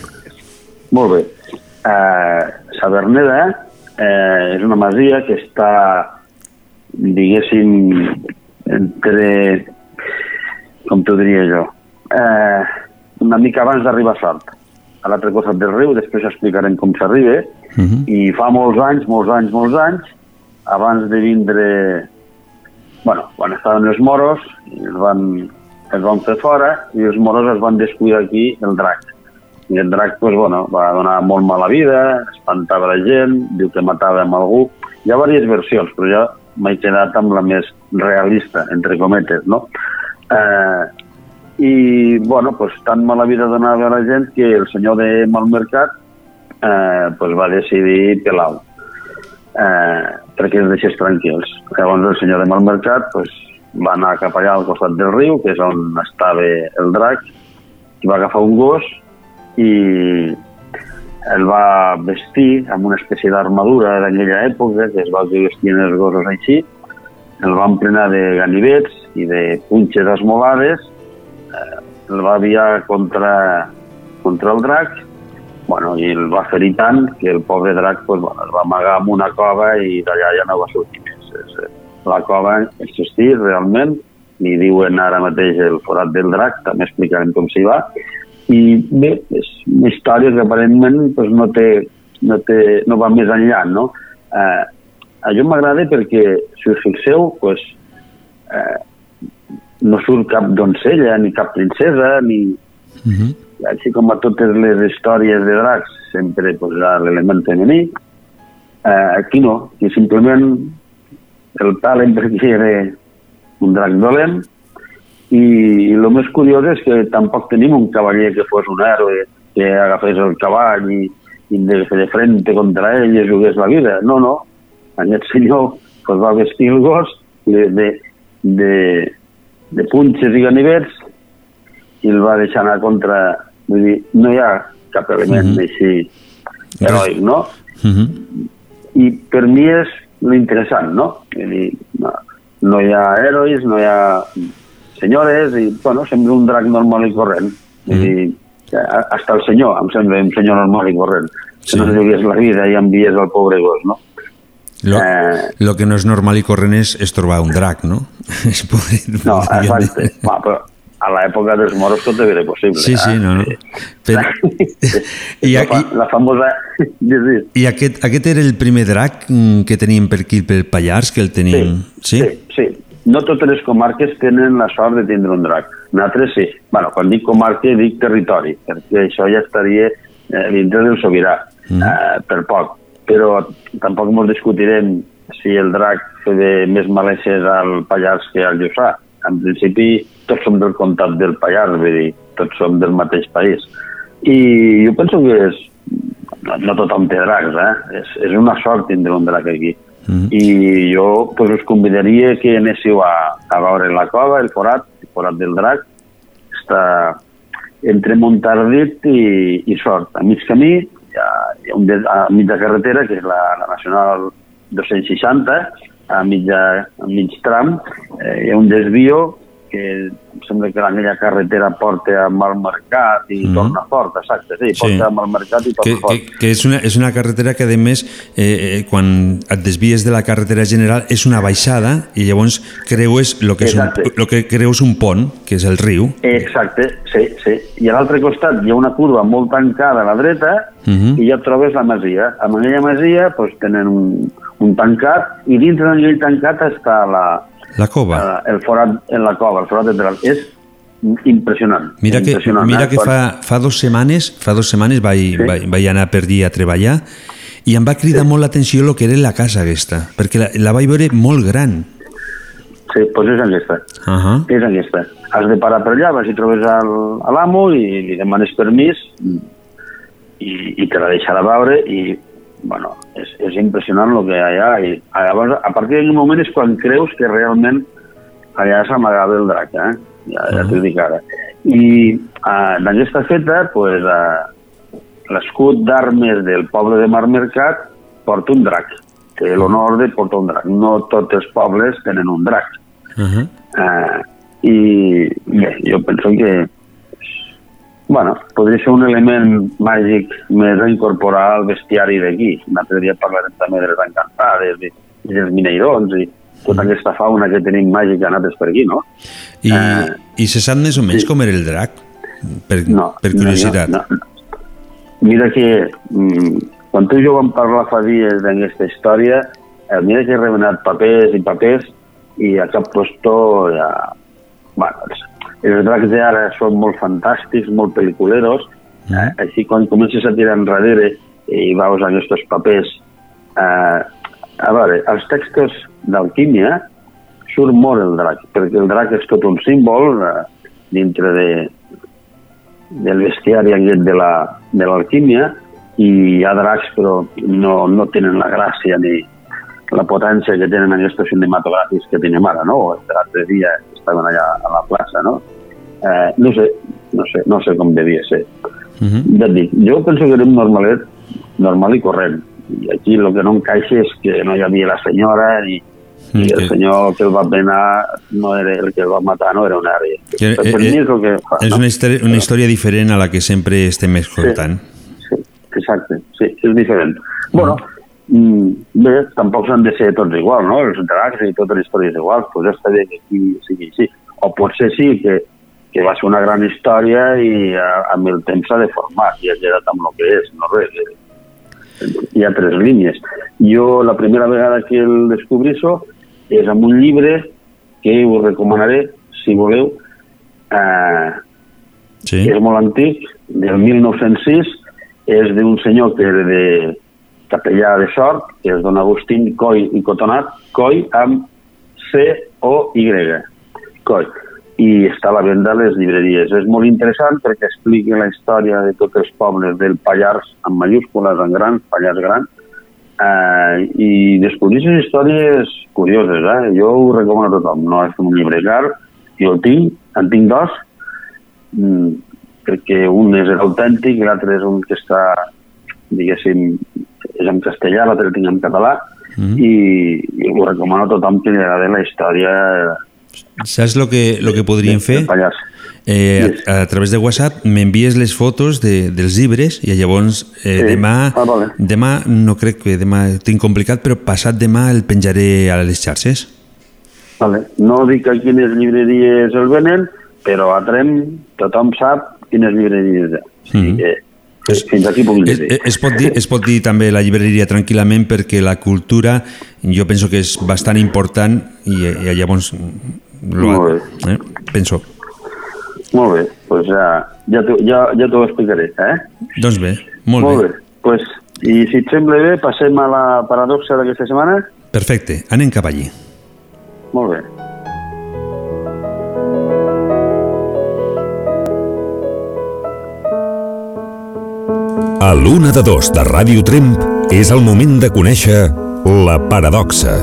Molt bé. Uh, Saverneda eh, és una masia que està, diguéssim, entre... com t'ho diria jo? Eh, una mica abans d'arribar a Salt, a l'altre costat del riu, després explicarem com s'arriba, Uh -huh. i fa molts anys, molts anys, molts anys, abans de vindre... bueno, quan estaven els moros, es van, es van fer fora, i els moros es van descuidar aquí el drac. I el drac, pues, bueno, va donar molt mala vida, espantava la gent, diu que matava amb algú. Hi ha diverses versions, però jo m'he quedat amb la més realista, entre cometes, no? Eh, I, bueno, pues, tan mala vida donava la gent que el senyor de Malmercat eh, pues, va decidir pelar-ho eh, perquè els deixés tranquils. Llavors el senyor de Malmercat pues, va anar cap allà al costat del riu, que és on estava el drac, i va agafar un gos i el va vestir amb una espècie d'armadura d'aquella època, que es va que vestien els gossos així, el va emplenar de ganivets i de punxes esmolades, el va aviar contra, contra el drac, bueno, i el va ferir tant que el pobre drac pues, bueno, es va amagar en una cova i d'allà ja no va sortir més. És, eh, la cova existís realment, li diuen ara mateix el forat del drac, també explicarem com s'hi va, i bé, és una història que aparentment pues, no, té, no, té, no va més enllà, no? Eh, allò m'agrada perquè, si us fixeu, pues, eh, no surt cap doncella, ni cap princesa, ni... Uh -huh. Així com a totes les històries de dracs, sempre ha l'element femení. Eh, aquí no, aquí simplement el talent perquè era un drac dolent i, el més curiós és que tampoc tenim un cavaller que fos un héroe que agafés el cavall i, i de de frente contra ell i jugués la vida. No, no. Aquest senyor pues, va vestir el gos de, de, de, de punxes i ganivets i el va deixar anar contra... Vull dir, no hi ha cap element mm -hmm. així heroic, no? Uh -huh. I per mi és l'interessant, no? Vull dir, no, no hi ha herois, no hi ha senyores, i, bueno, sembla un drac normal i corrent. Vull Mm. dir, a- hasta el senyor, em sembla un senyor normal i corrent. Que no jugués la vida i enviés al pobre gos, no? Lo, Eh. lo que no és normal i corrent és, és trobar un drac, no? [laughs] Es podria- No, [laughs] exacte. Va, però a l'època dels moros tot era possible. Sí, sí, eh? no, no. Però, I, [laughs] la, i, fa, la famosa... Sí, sí. i aquest, aquest era el primer drac mm, que teníem per aquí, pel Pallars, que el teníem... Sí? sí, sí. No totes les comarques tenen la sort de tindre un drac. Nosaltres sí. bueno, quan dic comarca dic territori, perquè això ja estaria eh, dintre del sobirà, Mm. eh, per poc. Però tampoc ens discutirem si el drac feia més maleixes al Pallars que al Lluçà. En principi, tots som del comtat del Pallars, vull dir, tots som del mateix país. I jo penso que és, no, no tothom té dracs, eh? És, és una sort tindre un drac aquí. Mm. I jo pues, us convidaria que anéssiu a, a veure la cova, el forat, el forat del drac. Està entre Montardit i, i Sort. A mig camí, hi ha, hi ha un de, a mitja carretera, que és la, la Nacional 260, a, mitja, a mig tram, eh, hi ha un desvio que em sembla que aquella carretera porta a Malmercat i mm. torna fort, exacte, sí, Sí. porta a Malmercat i Que, torna que, fort. que és, una, és una carretera que, a més, eh, eh, quan et desvies de la carretera general, és una baixada i llavors creues el que, és un, lo que creus un pont, que és el riu. Exacte, sí, sí. I a l'altre costat hi ha una curva molt tancada a la dreta Mhm. i ja trobes la masia. Amb aquella masia doncs, tenen un, un tancat i dintre d'aquell tancat està la, La cova. eh, el forat en la cova, el forat de dalt. És impressionant. Mira que, impressionant, mira eh? que fa, fa dos setmanes, fa dos setmanes vaig, Sí. vaig, vaig anar per allí a treballar i em va cridar molt l'atenció el que era la casa aquesta, perquè la, la vaig veure molt gran. Sí, doncs és aquesta. Uh -huh. És aquesta. Has de parar per allà, vas i trobes l'amo i li demanes permís i, i te la deixarà veure i, bueno, és, és impressionant el que hi ha. I llavors, a partir d'aquell moment és quan creus que realment allà s'amagava el drac, eh? Ja, ja t'ho dic ara. I uh, d'aquesta feta, pues, uh, l'escut d'armes del poble de Marmercat porta un drac. Té l'honor de portar un drac. No tots els pobles tenen un drac. Uh -huh. Eh, I bé, jo penso que bueno, podria ser un element màgic més a incorporar al bestiari d'aquí. Un altre dia parlarem també de les encantades i, i dels mineirons i tota aquesta fauna que tenim màgica nosaltres per aquí, no? I, I se sap més o menys com era el drac? Per, No, per curiositat. No, no, no. Mira que mm, quan tu i jo vam parlar fa dies d'aquesta història, eh, mira que he remenat papers i papers i a cap postó ja... Bueno, els, els dracs d'ara són molt fantàstics, molt pel·liculeros, eh, així quan comences a tirar enrere i veus aquests papers... Eh, a veure, als textos d'alquímia surt molt el drac, perquè el drac és tot un símbol eh, dintre de, del bestiari aquest de la- de l'alquímia i hi ha dracs però no, no tenen la gràcia ni la potència que tenen aquests cinematogràfics que tenim ara, no? L'altre dia estaven allà a la plaça, no? Eh, no sé, no sé, no sé com devia ser. Uh -huh. Ja et dic, jo penso que era un normalet normal i corrent. I aquí el que no encaixa és que no hi havia la senyora ni, i el que- senyor que el va penar no era el que el va matar, no era una àrea. Que, per, per mi és el que fa, és no? una, història, una història diferent a la que sempre estem escoltant. Exacte, sí, és diferent. Bueno, mm, bé, tampoc s'han de ser tots iguals, no? Els dracs i totes les històries iguals, doncs ja està bé que aquí sigui així. O potser sí que, que va ser una gran història i a, amb el temps s'ha deformat i ha quedat amb el que és, no res. eh, Hi ha tres línies. Jo la primera vegada que el descobrisso és amb un llibre que us recomanaré, si voleu, eh, Sí. és molt antic, del 1906, és d'un senyor que era de capellà de sort, que és don Agustín Coll i Cotonat, Coll amb C-O-Y, Coll, i està a la venda a les llibreries. És molt interessant perquè explica la història de tots els pobles del Pallars, amb majúscules, en gran, Pallars gran, eh, i descobrir les històries curioses. Eh? Jo ho recomano a tothom. No és un llibre car, jo el tinc, en tinc dos, mm, perquè un és l'autèntic i l'altre és un que està, diguéssim, és en castellà, l'altre el tinc en català, Mhm. i, i ho recomano a tothom que li agradi la història Saps el que, lo que podríem fer? Pallars. Eh, a, a través de WhatsApp m'envies les fotos de, dels llibres i llavors eh, Sí. demà, Ah, vale. demà, no crec que demà tinc complicat, però passat demà el penjaré a les xarxes. Vale. No dic a quines llibreries el venen, però a Trem tothom sap quines llibreries hi ha. O sigui que fins aquí puc Es, dir. es, pot dir, es pot dir també la llibreria tranquil·lament perquè la cultura jo penso que és bastant important i, i llavors lo, Molt eh, penso. Molt bé, doncs ja, ja t'ho ja, ja explicaré, eh? Doncs bé, molt, Molt bé. bé. Pues, I si et sembla bé, passem a la paradoxa d'aquesta setmana? Perfecte, anem cap allí. Molt bé. A l'una de dos de Ràdio Tremp és el moment de conèixer la paradoxa.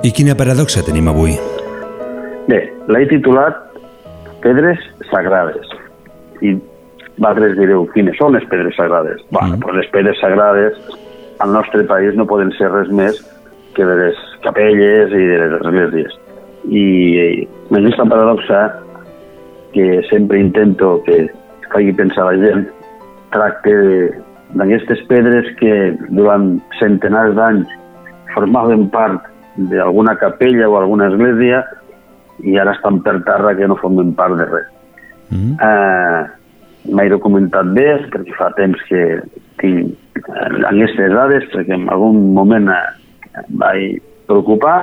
I quina paradoxa tenim avui? Bé, l'he titulat Pedres Sagrades. I vosaltres direu, quines són les pedres sagrades? Mm. Bueno, pues les pedres sagrades al nostre país no poden ser res més que de les capelles i de les esglésies. I en aquesta paradoxa que sempre intento que faci pensar la gent, tracte d'aquestes pedres que durant centenars d'anys formaven part d'alguna capella o alguna església i ara estan per terra que no formen part de res. Mm. Eh, M'he documentat bé perquè fa temps que tinc eh, aquestes dades perquè en algun moment eh, vaig preocupar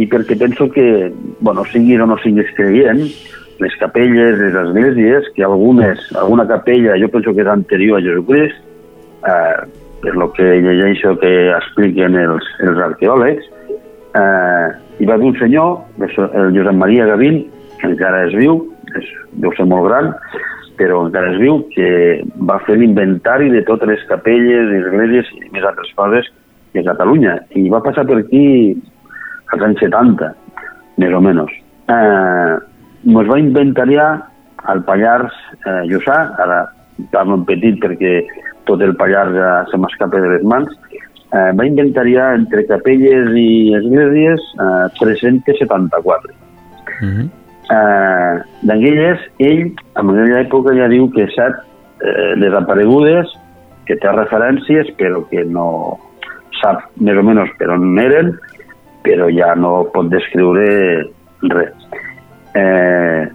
i perquè penso que, bueno, sigui o no siguis creient, les capelles, les esglésies, que algunes, alguna capella jo penso que és anterior a Jesucrist, eh, per lo que llegeixo que expliquen els, els arqueòlegs, eh, hi va haver un senyor, el Josep Maria Gavín, que encara és viu, és, deu ser molt gran, però encara és viu, que va fer l'inventari de totes les capelles, esglésies i més altres coses de Catalunya. I va passar per aquí als anys 70, més o menys. Eh, ens va inventariar al Pallars eh, Lluçà, ara parlo en petit perquè tot el Pallars ja se m'escapa de les mans, eh, va inventariar entre capelles i esglésies eh, 374. Mm -hmm. eh, D'aquelles, ell, en aquella època ja diu que set eh, desaparegudes, que té referències, però que no sap més o menys per on eren, però ja no pot descriure res. Eh,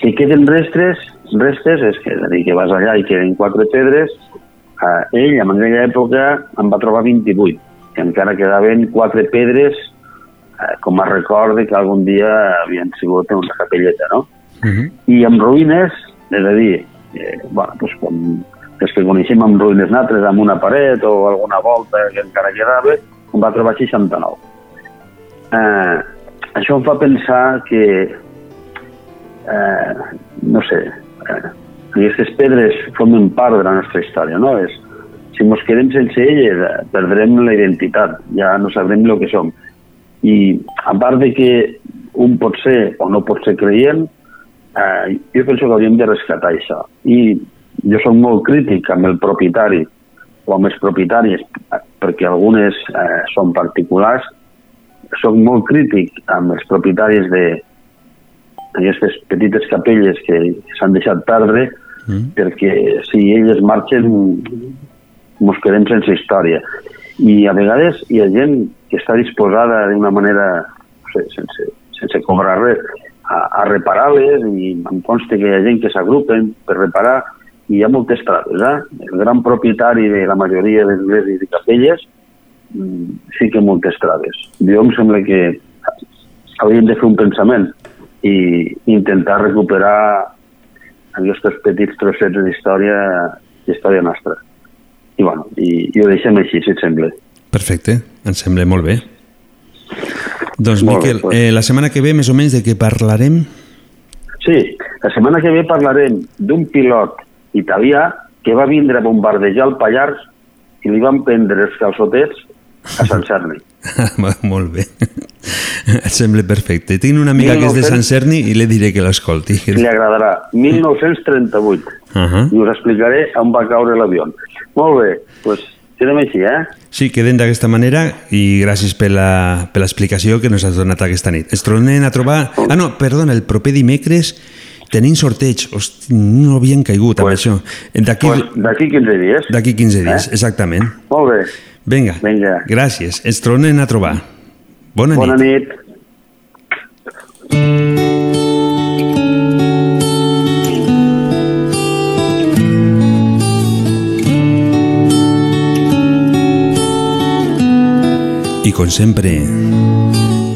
si queden restes, restes, és, que, és a dir, que vas allà i queden quatre pedres, eh, ell, en aquella època, en va trobar 28, que encara quedaven quatre pedres eh, com a record que algun dia havien sigut una capelleta, no? Uh -huh. I amb ruïnes, és a dir, eh, bueno, doncs com els que coneixem amb ruïnes natres, amb una paret o alguna volta que encara quedava, en va trobar 69. Eh, això em fa pensar que eh, no sé, eh, aquestes pedres formen part de la nostra història, no? És, si ens quedem sense elles, eh, perdrem la identitat, ja no sabrem el que som. I a part de que un pot ser o no pot ser creient, eh, jo penso que hauríem de rescatar això. I jo soc molt crític amb el propietari o amb els propietaris, perquè algunes eh, són particulars, soc molt crític amb els propietaris de, aquestes petites capelles que s'han deixat perdre mm. perquè si elles marxen ens quedem sense història i a vegades hi ha gent que està disposada d'una manera no sé, sense, sense cobrar res a, a reparar-les i em consta que hi ha gent que s'agrupen per reparar i hi ha moltes traves. Eh? El gran propietari de la majoria d'esglésies i capelles mm, sí que moltes traves. Jo em sembla que hauríem de fer un pensament i intentar recuperar aquests petits trossets d'història història nostra. I, bueno, i, i ho deixem així, si et sembla. Perfecte, em sembla molt bé. Doncs, molt Miquel, bé, pues. eh, la setmana que ve, més o menys, de què parlarem? Sí, la setmana que ve parlarem d'un pilot italià que va vindre a bombardejar el Pallars i li van prendre els calçotets a Sant Cerni. [laughs] molt bé. [laughs] Et sembla perfecte. Tinc una amiga 1900... que és de Sant Cerni i li diré que l'escolti. [laughs] Li agradarà. 1938. Uh -huh. I us explicaré on va caure l'avió. Molt bé, doncs pues, quedem així, eh? Sí, quedem d'aquesta manera i gràcies per l'explicació que nos has donat aquesta nit. Ens tornem a trobar... Ah, no, perdona, el proper dimecres tenim sorteig. Hosti, no havien caigut pues, amb això. D'aquí pues, 15 dies. D'aquí 15 dies, eh? exactament. Molt bé. Vinga, Vinga. gràcies. Ens tornem a trobar. Bona, Bona nit. nit. I com sempre,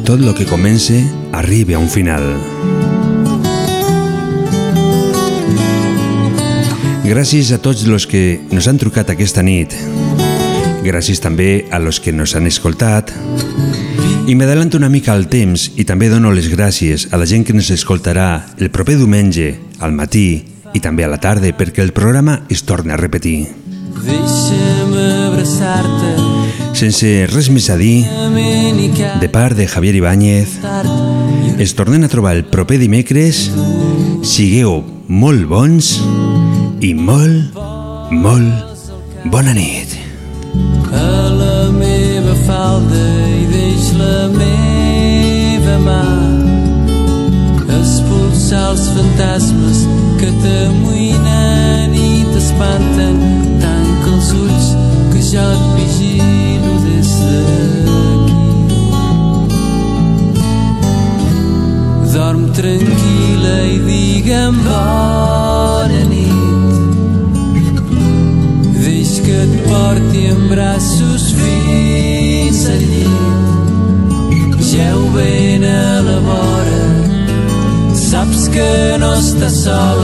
tot lo que comence arriba a un final. Gràcies a tots los que nos han trucat aquesta nit. Gràcies també a los que nos han escoltat. I m'adalanto una mica al temps i també dono les gràcies a la gent que ens escoltarà el proper diumenge, al matí i també a la tarda perquè el programa es torna a repetir. Deixa'm abraçar-te Sense res més a dir, de part de Javier Ibáñez, es tornem a trobar el proper dimecres. Sigueu molt bons i molt, molt bona nit. meva falda i deix la meva mà expulsar els fantasmes que t'amoïnen i t'espanten tanca els ulls que jo et vigilo des d'aquí dorm tranquil·la i digue'm bona nit Deix que et porti en braços que no